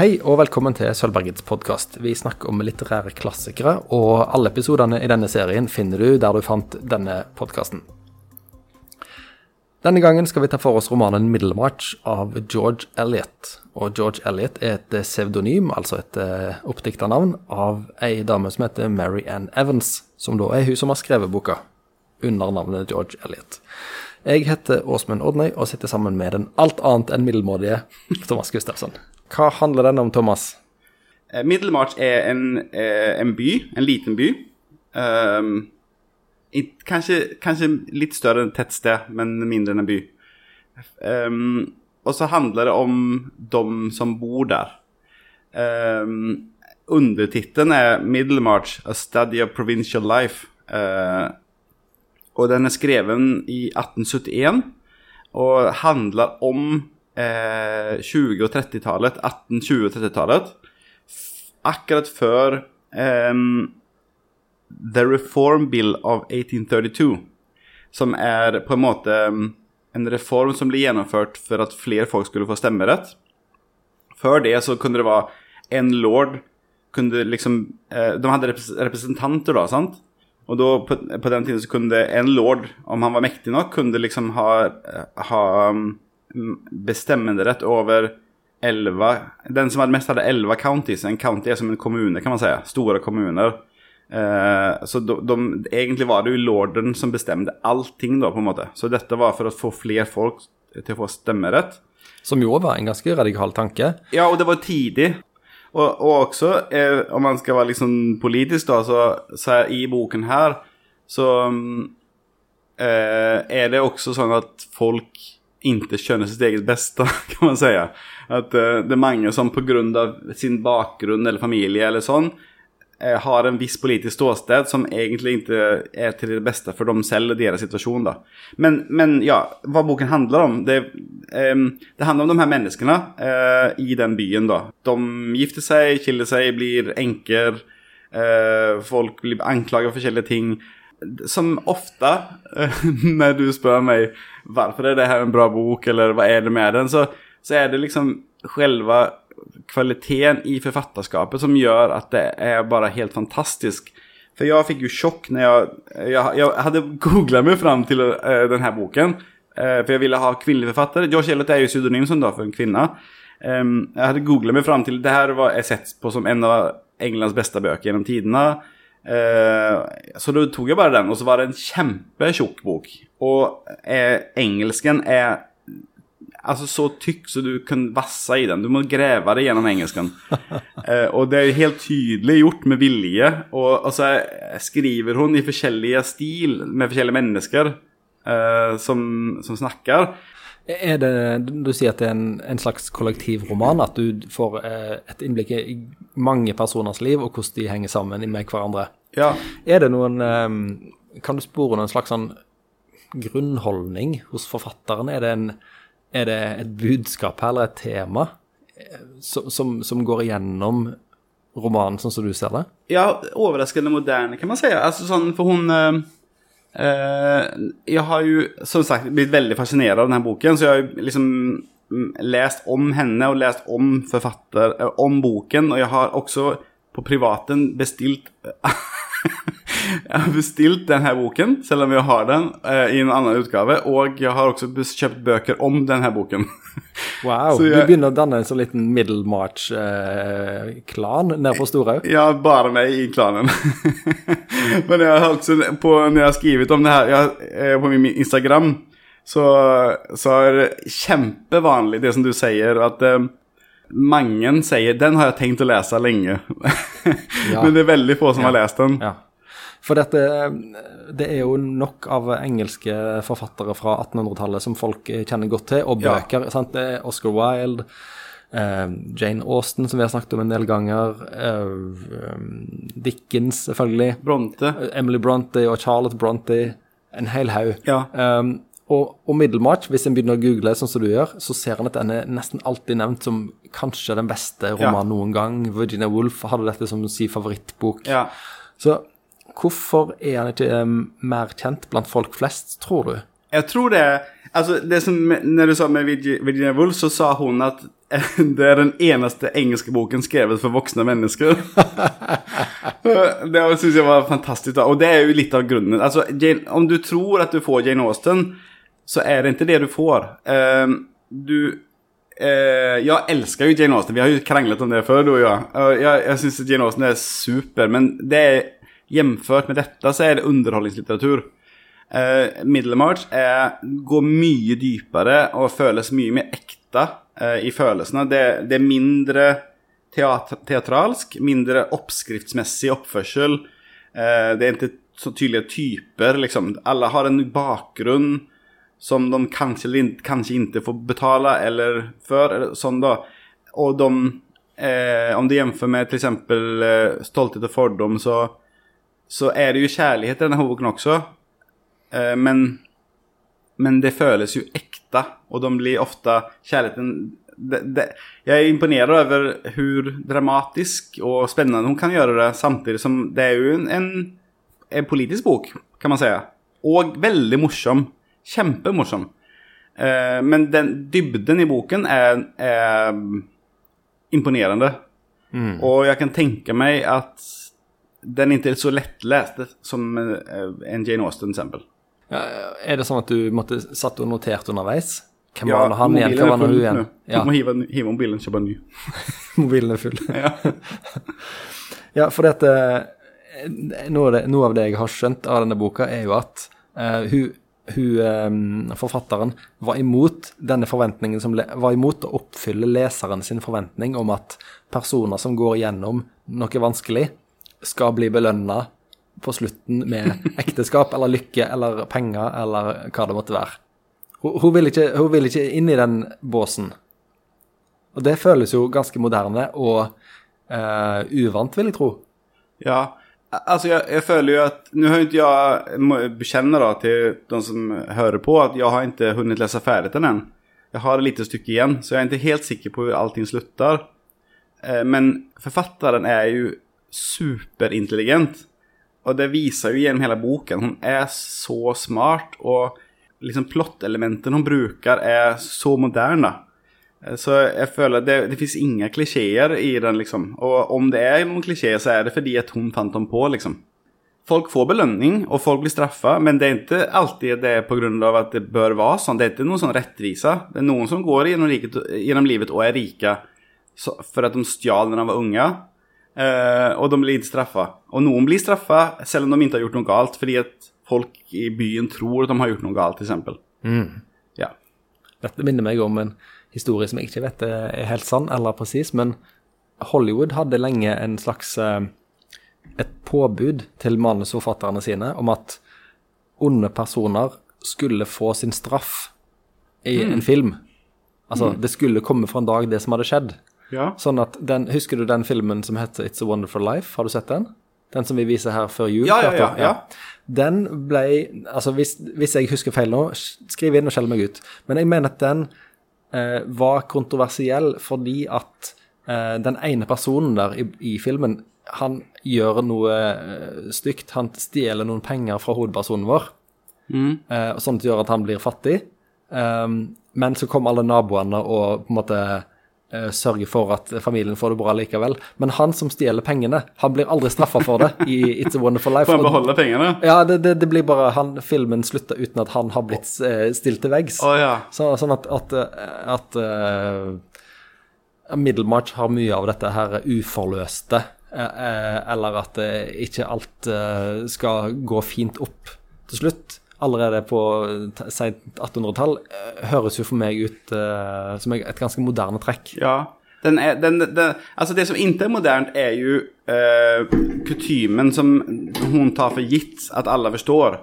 Hei og velkommen til Sølvbergets podkast. Vi snakker om litterære klassikere, og alle episodene i denne serien finner du der du fant denne podkasten. Denne gangen skal vi ta for oss romanen 'Middlemarch' av George Eliot. Og George Eliot er et pseudonym, altså et uh, oppdikta navn, av ei dame som heter Mary Ann Evans, som da er hun som har skrevet boka, under navnet George Eliot. Jeg heter Åsmund Odnøy og sitter sammen med den alt annet enn middelmådige Thomas Gustavsson. Hva handler den om, Thomas? Middelmarch Middlemarch er en, eh, en by, en liten by. Um, kanskje, kanskje, litt større enn et tettsted, men mindre enn en by. Um, og så handler det om de som bor der. Um, Undertittelen er 'Middlemarch A Study of Provincial Life'. Uh, og den er skrevet i 1871 og handler om eh, 20- og 30-tallet, 1820- og 30-tallet. Akkurat før eh, The Reform Bill of 1832, som er på en måte en reform som ble gjennomført for at flere folk skulle få stemmerett. Før det så kunne det være en lord kunne liksom, eh, De hadde representanter, da, sant? Og da, på, på, den tiden så kunne en lord, om han var mektig nok, kunne liksom ha, ha bestemmelserett over elva Den som hadde mest, hadde elleve counties. En county er som en kommune, kan man si. Store kommuner. Eh, så de, de, egentlig var det jo lorden som bestemte allting, da, på en måte. Så dette var for å få flere folk til å få stemmerett. Som jo var en ganske radikal tanke. Ja, og det var tidig. Og, og også, eh, om man skal være liksom politisk, da, så, så i boken her så eh, er det også sånn at folk ikke skjønner sitt eget beste, kan man si. At uh, det er mange som pga. sin bakgrunn eller familie eller sånn, har en viss politisk ståsted som egentlig ikke er til det beste for dem selv og deres situasjon. da. Men, men ja, hva boken handler om Det, um, det handler om de her menneskene uh, i den byen. da. De gifter seg, skiller seg, blir enker. folk blir anklaget for forskjellige ting som ofte, når du spør meg hvorfor er det her en bra bok, eller hva er det med den, så, så er det liksom selve kvaliteten i forfatterskapet som gjør at det er bare helt fantastisk. For jeg fikk jo sjokk når jeg Jeg, jeg hadde googla meg fram til uh, denne boken, uh, for jeg ville ha kvinnelig forfatter. Josh Elliot er jo pseudonym som da for en kvinne. Um, jeg hadde googla meg fram til det her var sett på som en av Englands beste bøker gjennom tidene. Uh, så da tok jeg bare den, og så var det en kjempetjukk bok. Og eh, engelsken er altså så tykk så du kan vasse i den. Du må grave det gjennom engelsken. eh, og det er helt tydelig gjort med vilje. Og, og så skriver hun i forskjellige stil med forskjellige mennesker eh, som, som, snakker. Er det, Du sier at det er en, en slags kollektivroman? At du får eh, et innblikk i mange personers liv og hvordan de henger sammen med hverandre? Ja. Er det noen eh, Kan du spore noen slags sånn grunnholdning hos forfatteren? Er det, en, er det et budskap her, eller et tema, eh, som, som, som, går igjennom romanen, sånn som du ser det? Ja, overraskende moderne, kan man si. Altså, sånn, for hun øh, Jeg har jo som sagt blitt veldig fascinert av denne boken, så jeg har liksom mm, lest om henne og lest om forfatter, om boken, og jeg har også på privaten bestilt jeg har bestilt denne boken, selv om jeg har den eh, i en annen utgave. Og jeg har også kjøpt bøker om denne boken. Wow. Jeg, du begynner å danne en sånn liten Middlemarch-klan eh, nede på Storhaug? Ja, bare meg i klanen. Men jeg har altså, på, når jeg har skrevet om det her jeg, eh, på min Instagram, så, så er det kjempevanlig det som du sier, at eh, mange sier 'Den har jeg tenkt å lese lenge'. Men det er veldig få som ja. har lest den. Ja. For dette, det er jo nok av engelske forfattere fra 1800-tallet som folk kjenner godt til, og bøker. Ja. sant? Oscar Wilde, eh, Jane Austen, som vi har snakket om en del ganger, eh, Dickens, selvfølgelig. Bronte. Emily Bronte og Charlotte Bronte. En hel haug. Ja. Um, og, og Middlemarch, hvis en begynner å google sånn som du gjør, så ser en at den er nesten alltid nevnt som kanskje den beste romanen ja. noen gang. Virginia Woolf hadde dette som sin favorittbok. Ja. Så Hvorfor er han ikke um, mer kjent blant folk flest, tror du? Jeg tror det Altså, det som Når du sa med Virginia Woolf, så sa hun at det er den eneste engelske boken skrevet for voksne mennesker. det syns jeg var fantastisk. Og det er jo litt av grunnen. Altså, Jane, Om du tror at du får Jane Austen, så er det ikke det du får. Uh, du uh, Jeg elsker jo Jane Austen. Vi har jo kranglet om det før, du og jeg. Uh, jeg jeg syns Jane Austen er super, men det er, jevnført med dette så er det underholdningslitteratur. Uh, Middlemarch går mye dypere og føles mye mer ekte uh, i følelsene. Det, det er mindre teat teatralsk, mindre oppskriftsmessig oppførsel. Uh, det er ikke så tydelige typer, liksom. Alle har en bakgrunn som de kanskje, kanskje ikke får betale eller før, eller sånn da. Og de, om du jevnfører med f.eks. Uh, Stolthet og fordom, så så er det jo kjærlighet i denne boken også. Eh, men, men det føles jo ekte, og de blir ofte kjærligheten det, det, Jeg er imponert over hvor dramatisk og spennende hun kan gjøre det, samtidig som det er jo en, en, en politisk bok, kan man si. Og veldig morsom. Kjempemorsom. Eh, men den dybden i boken er, er imponerende. Mm. Og jeg kan tenke meg at den er ikke så lettlest som eh, en Jane Austen, eksempel. Ja, er det sånn at du måtte satt og notert underveis? Hvem ja, var han igjen? Hva var han igjen? Ja. Du må hive, hive mobilen og kjøpe ny. mobilen er full. ja. ja, for dette noe, det, noe, av det jeg har skjønt av denne boka, er jo at uh, hun, hun um, forfatteren var imot denne forventningen som var imot å oppfylle leseren sin forventning om at personer som går gjennom noe vanskelig, skal bli belønna på slutten med ekteskap eller lykke eller penger eller hva det måtte være. Hun, hun, vil ikke, hun, vil ikke, inn i den båsen. Og det føles jo ganske moderne og uh, uvant, vil jeg tro. Ja, altså jeg, jeg føler jo at Nå har ikke jeg må bekjenne da til de som hører på, at jeg har ikke hunnet lese ferdig den ennå. Jeg har et lite stykke igjen, så jeg er ikke helt sikker på hvordan allting slutter. Eh, men forfatteren er jo superintelligent. Og det viser jo gjennom hele boken. Hun er så smart, og liksom plottelementene hun bruker, er så moderne. Så jeg føler det, det fins ingen klisjeer i den, liksom. Og om det er noen klisjeer, så er det fordi at hun fant dem på, liksom. Folk får belønning, og folk blir straffa, men det er ikke alltid det pga. at det bør være sånn. Det er ikke noen sånn rettvise. Det er noen som går gjennom, livet og er rike for at de stjal da de var unge. Uh, og de blir ikke straffa. Og noen blir straffa selv om de ikke har gjort noe galt, fordi at folk i byen tror at de har gjort noe galt, f.eks. Mm. Ja. Dette minner meg om en historie som jeg ikke vet er helt sann eller presis, men Hollywood hadde lenge en slags uh, et påbud til manusforfatterne sine om at onde personer skulle få sin straff i mm. en film. Altså, mm. det skulle komme for en dag, det som hadde skjedd. Ja. Sånn at den, Husker du den filmen som heter It's a Wonderful Life? Har du sett den? Den som vi viser her før jul? Ja, ja, ja, ja. Den ble Altså, hvis, hvis, jeg husker feil nå, skriv inn og skjell meg ut. Men jeg mener at den eh, var kontroversiell fordi at eh, den ene personen der i, i filmen, han gjør noe eh, stygt. Han stjeler noen penger fra hovedpersonen vår, mm. eh, sånn at det gjør at han blir fattig. Um, men så kom alle naboene og på en måte sørge for at familien får det bra likevel. Men han som stjeler pengene, han blir aldri straffa for det i It's a Wonderful Life. For han beholder pengene? Ja, det, det, det, blir bare han, Filmen slutter uten at han har blitt uh, stilt til veggs. Oh, ja. så, sånn at, at, at uh, Middlemarch har mye av dette her uforløste, eller at ikke alt skal gå fint opp til slutt allerede på seint 1800-tall, eh, høres jo for meg ut uh, som et ganske moderne trekk. Ja. Den er, den, den, altså det som ikke er modernt, er jo uh, kutymen som hun tar for gitt at alle forstår.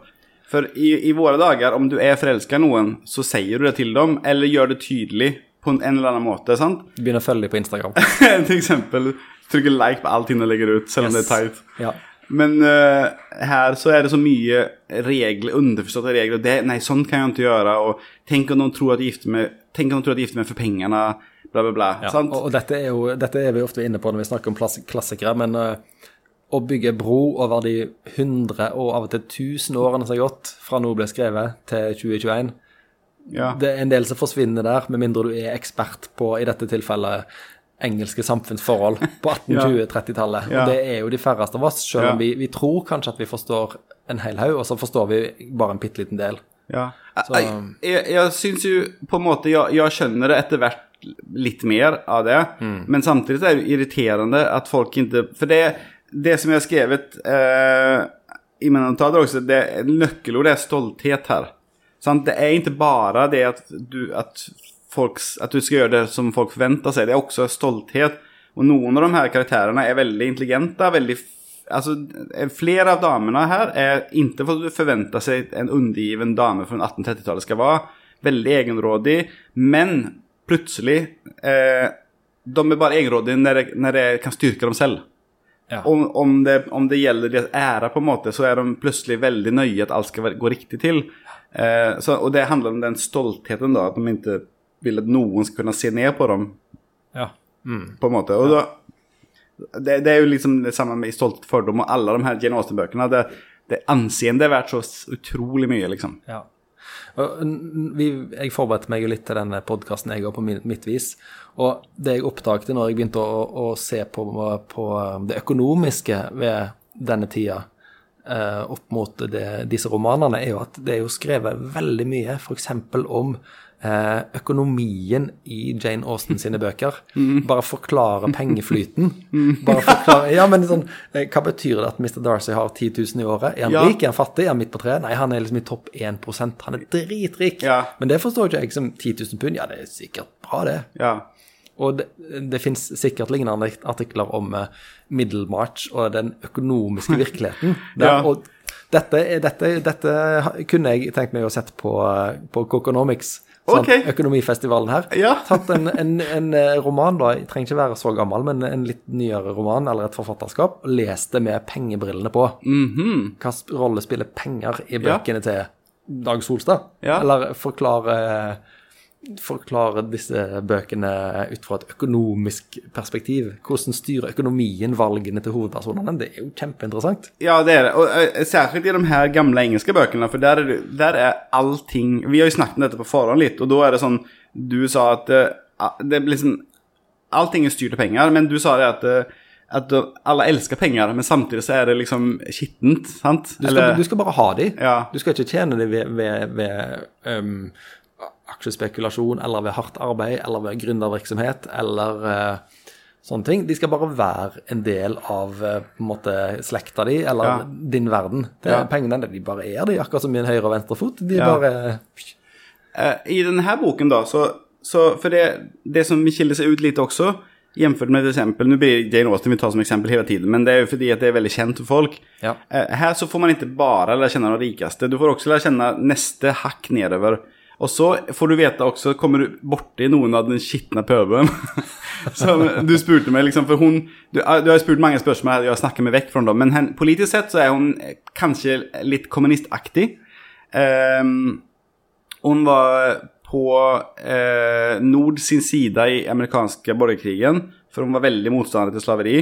For i, i våre dager, om du er forelska i noen, så sier du det til dem, eller gjør det tydelig på en, en eller annen måte. sant? Du begynner å følge dem på Instagram. til eksempel trykker like på alt hun legger ut, selv om yes. det er teit. Ja. Men uh, her så er det så mye regler, underforståtte regler. Det, nei, sånn kan jeg ikke gjøre. Og tenk om de tror at de gifter meg, tenk om de tror gifter meg for pengene. Bla, bla, bla. Ja, og, og dette, er jo, dette er vi ofte inne på når vi snakker om klassikere. Men uh, å bygge bro over de 100 og av og til 1000 årene som har gått fra noe ble skrevet til 2021, Ja. Det er en del som forsvinner der, med mindre du er ekspert på, i dette tilfellet, engelske samfunnsforhold på 1820-30-tallet. Ja. Og det er jo de færreste av oss, selv om vi, vi tror kanskje at vi forstår en hel haug, og så forstår vi bare en bitte liten del. Ja. Så- Jeg, jeg, jeg syns jo på en måte Jeg, jeg skjønner det etter hvert litt mer av det. Men samtidig er det irriterende at folk ikke For det, det som jeg har skrevet eh, i mine notater også, det nøkkelordet er stolthet her. Sant? Det er ikke bare det at du, at, folks, at du skal gjøre det som folk forventer seg, det er også stolthet. Og noen av de her karakterene er veldig intelligente. veldig f- Altså, eh, flere av damene her er ikke for du forvente seg en undergiven dame fra 1830-tallet skal være. Veldig egenrådig, men plutselig eh, De er bare egenrådige når det, det kan styrke dem selv. Ja. Om, om, det, om det gjelder deres ære, på en måte, så er de plutselig veldig nøye at alt skal gå riktig til. Eh, så, og det handler om den stoltheten, da, at de ikke vil at noen skal kunne se ned på dem. Ja. på en måte. Og da, det, det er jo liksom det samme med Stolt fordom og alle de her Jane Austen-bøkene. Det, det anseendet er verdt så utrolig mye, liksom. Ja. Vi, jeg forberedte meg jo litt til denne podkasten jeg òg, på mitt vis. Og det jeg oppdaget når jeg begynte å, å se på, på det økonomiske ved denne tida, eh, opp mot det, disse romanene, er jo at det er jo skrevet veldig mye f.eks. om økonomien i Jane Austen sine bøker. Bare forklare pengeflyten. Bare forklare Ja, men sånn eh, Hva betyr det at Mr. Darcy har 10 000 i året? Er han Ja. rik? Er han fattig? Er han midt på treet? Nei, han er liksom i topp 1% Han er dritrik. Ja. Men det forstår ikke jeg som 10 000 pund. Ja, det er sikkert bra, det. Ja. Og det, det fins sikkert lignende artikler om eh, Middlemarch og den økonomiske virkeligheten. Der, Ja. Og dette, dette, dette kunne jeg tenkt meg å sette på, eh, på Coconomics. Sant? Ok. Økonomifestivalen her. Ja. Tatt en, en, en eh, roman, da, jeg trenger ikke være så gammel, men en litt nyere roman eller et forfatterskap, og lest det med pengebrillene på. Mm Hva Hvilken rolle spiller penger i Ja. bøkene til Dag Solstad? Ja. Eller forklare, forklare disse bøkene ut fra et økonomisk perspektiv? Hvordan styrer økonomien valgene til hovedpersonene? Det er jo kjempeinteressant. Ja, det er det. Og eh, særskilt i de her gamle engelske bøkene, for der er, det, der er allting Vi har jo snakket om dette på forhånd litt, og da er det sånn Du sa at eh, det er liksom Allting er styrt av penger, men du sa det at eh, at alle elsker penger, men samtidig så er det liksom skittent, sant? Du skal, du skal bare ha de. Ja. Du skal ikke tjene de ved, ved, ved um, aksjespekulasjon eller ved hardt arbeid eller ved gründervirksomhet eller eh, sånne ting. De skal bare være en del av eh, på en måte slekta di eller Ja. din verden. Det, Ja. Pengene de bare er de, akkurat som en høyre og venstre fot. De Ja. bare uh, I denne boken da, så, så For det, det som skiller seg ut litt også, jämfört med et eksempel, Nå blir Jane Austen vi tar som eksempel hele tiden, men det er jo fordi at det er veldig kjent for folk. Ja. Eh, Her så får man ikke bare lære kjenne de rikeste, du får også lære kjenne neste hakk nedover. Og så får du vite også, kommer du borti noen av den skitne pøbelen. Som du spurte meg, liksom, for hun Du, eh, du har spurt mange spørsmål jeg jeg snakker meg vekk fra dem, men hen, politisk sett så er hun kanskje litt kommunistaktig. Um, hun var på eh, Nord sin side i amerikanske borgerkrigen, for hun var veldig motstander til slaveri.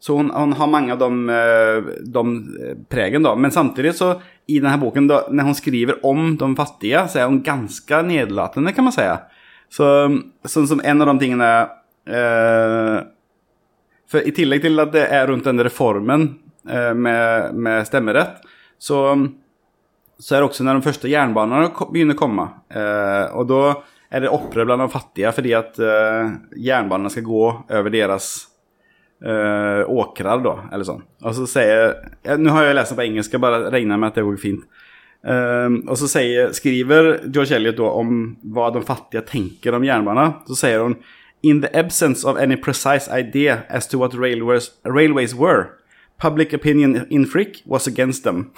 Så hun, hun har mange av de, eh, de eh, pregen, da. Men samtidig så, i denne boken, da, når hun skriver om de fattige, så er hun ganske nedlatende, kan man si. Så, sånn som en av de tingene eh, For i tillegg til at det er rundt den reformen eh, med, med stemmerett, så så er det også når de første jernbanene begynner å komme. Eh, og da er det opprør blant de fattige fordi at eh, jernbanene skal gå over deres eh, åkrar, da, eller sånn. Og så sier ja, Nå har jeg lest den på engelsk, jeg bare regner med at det går fint. Eh, og så sier, skriver George Eliot da om hva de fattige tenker om jernbaner. Så sier hun In the absence of any precise idea as to what railways, railways were, public opinion in Frick was against them.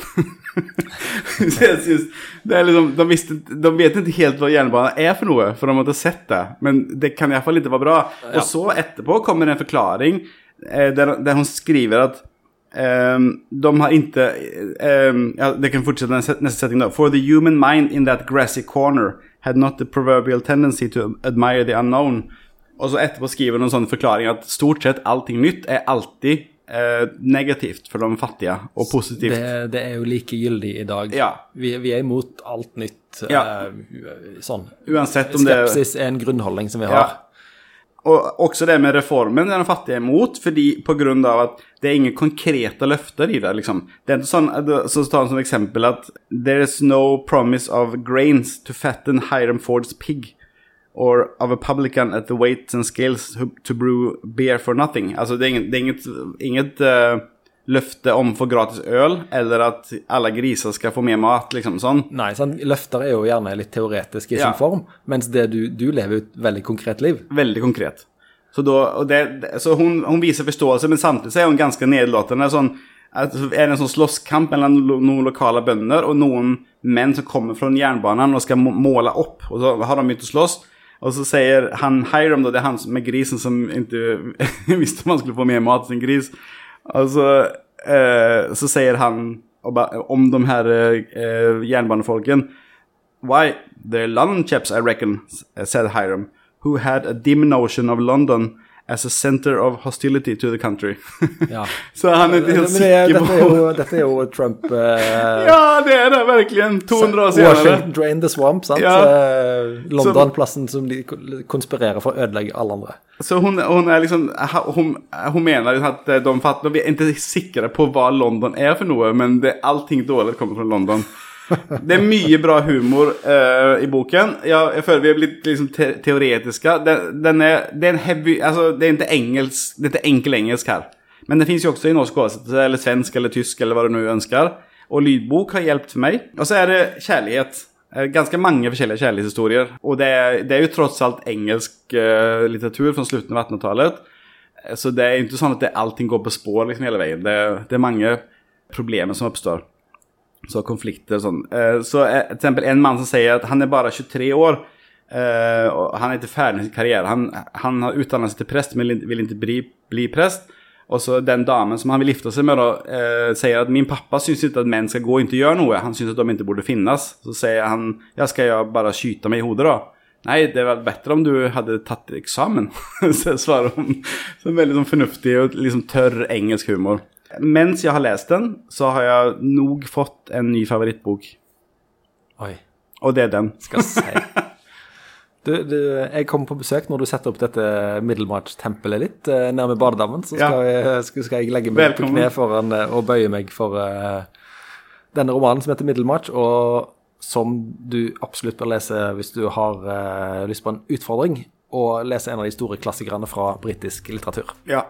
Jeg synes, det er liksom, de, visste, de vet ikke helt hva jernbane er for noe, for de har ikke sett det. Men det kan iallfall ikke være bra. Og så etterpå kommer det en forklaring eh, der, der hun skriver at Um, de har ikke Um, ja, Det kan fortsette neste, neste setning, da. For the human mind in that grassy corner had not the proverbial tendency to admire the unknown. Og så etterpå skriver hun en sånn forklaring at stort sett allting nytt er alltid eh, negativt for de fattige, og positivt. Det, det er jo like gyldig i dag. Ja. Vi, vi er imot alt nytt. Ja. eh, sånn. Uansett om det Skepsis er en grunnholdning som vi Ja. Har. også det med reformen den de fattiga imot, fordi pga. att det er ingen konkreta løfter i det. Liksom. Det er ikke sånn, så ta som eksempel at there is no promise of grains to fatten Hiram Fords pig or of a publican at the weights and scales to, brew beer for nothing. Alltså det er inget, det er inget, inget eh, löfte om for gratis øl, eller at alle griser skal få mer mat. Liksom, sånn. Nei, sånn, løfter er jo gjerne litt teoretisk i Ja. sin form, mens det du, du lever et veldig konkret liv. Veldig konkret. Så, da, och det, så hun, hun, viser forståelse, men samtidig er hun ganske nedlatende. Sånn, er det en sånn slåsskamp mellom noen lokale bønder og noen menn som kommer fra jernbanen og skal måle opp, og så har de inte slåss. Og så sier han Hiram da, det er han med grisen som ikke visste om han skulle få mer mat sin gris. Och så, eh, så säger han om de här eh, eh, järnbanefolken. Why, they're London chaps, I reckon, said Hiram, who had a dim notion of London as a center of hostility to the country. Ja. Så han er ikke helt er, sikker er på... dette, dette er jo Trump uh, Ja, det er det virkelig. 200 år senare. Washington drain the swamp, sant? Ja. Eh, London, plassen som de konspirerer for å ødelegge alle andre. Så hun, hun er liksom, hun, hun, mener att eh, de fatter Vi er ikke sikre på hva London er for noe, men det, allting dårlig kommer fra London. Det er mye bra humor uh, i boken. Jeg, jeg føler vi har blitt liksom te teoretiske. Den, den er, det er en heavy, altså, det er ikke engelsk, det er ikke enkel engelsk her. Men det fins jo også i norsk oversettelse, eller svensk eller tysk eller hva du nå ønsker. Og lydbok har hjulpet meg. Og så er det kjærlighet. Ganske mange forskjellige kjærlighetshistorier. Og det er, det er jo trots alt engelsk uh, litteratur från slutten av 1800-talet. Eh, Så det er ikke sånn at det, allting går på spår liksom hele veien. Det, det er mange problemer som uppstår. Så konflikter og sånn. Eh, Så til eksempel en man som sier at han er bare 23 år. og och han er ikke ferdig med sin karriere. Han, han har utdannet seg til prest, men vil ikke bli, bli prest. Og så den damen som han vil gifte seg med da, eh, sier at min pappa syns ikke at menn skal gå og ikke gjøre noe. Han syns at de ikke borde finnes. Så sier han, ja skal jeg bare skyte meg i hodet da? Nei, det väl bedre om du hadde tatt eksamen, så svarer hun Så veldig sånn som og liksom tørr engelsk humor. Mens jeg har lest den så har jeg nok fått en ny favorittbok. Oi, Og det er den. skal jeg si. Du, du, jeg kommer på besøk når du setter opp dette middelmartstempelet litt eh, nærme badedammen. Så skal, jeg, skal, skal jeg legge meg Velkommen. på kne foran eh, og bøye meg for uh, denne romanen som heter Middelmarch, og som du absolutt bør lese hvis du har uh, lyst på en utfordring, og lese en av de store klassikerne fra britisk litteratur. Ja.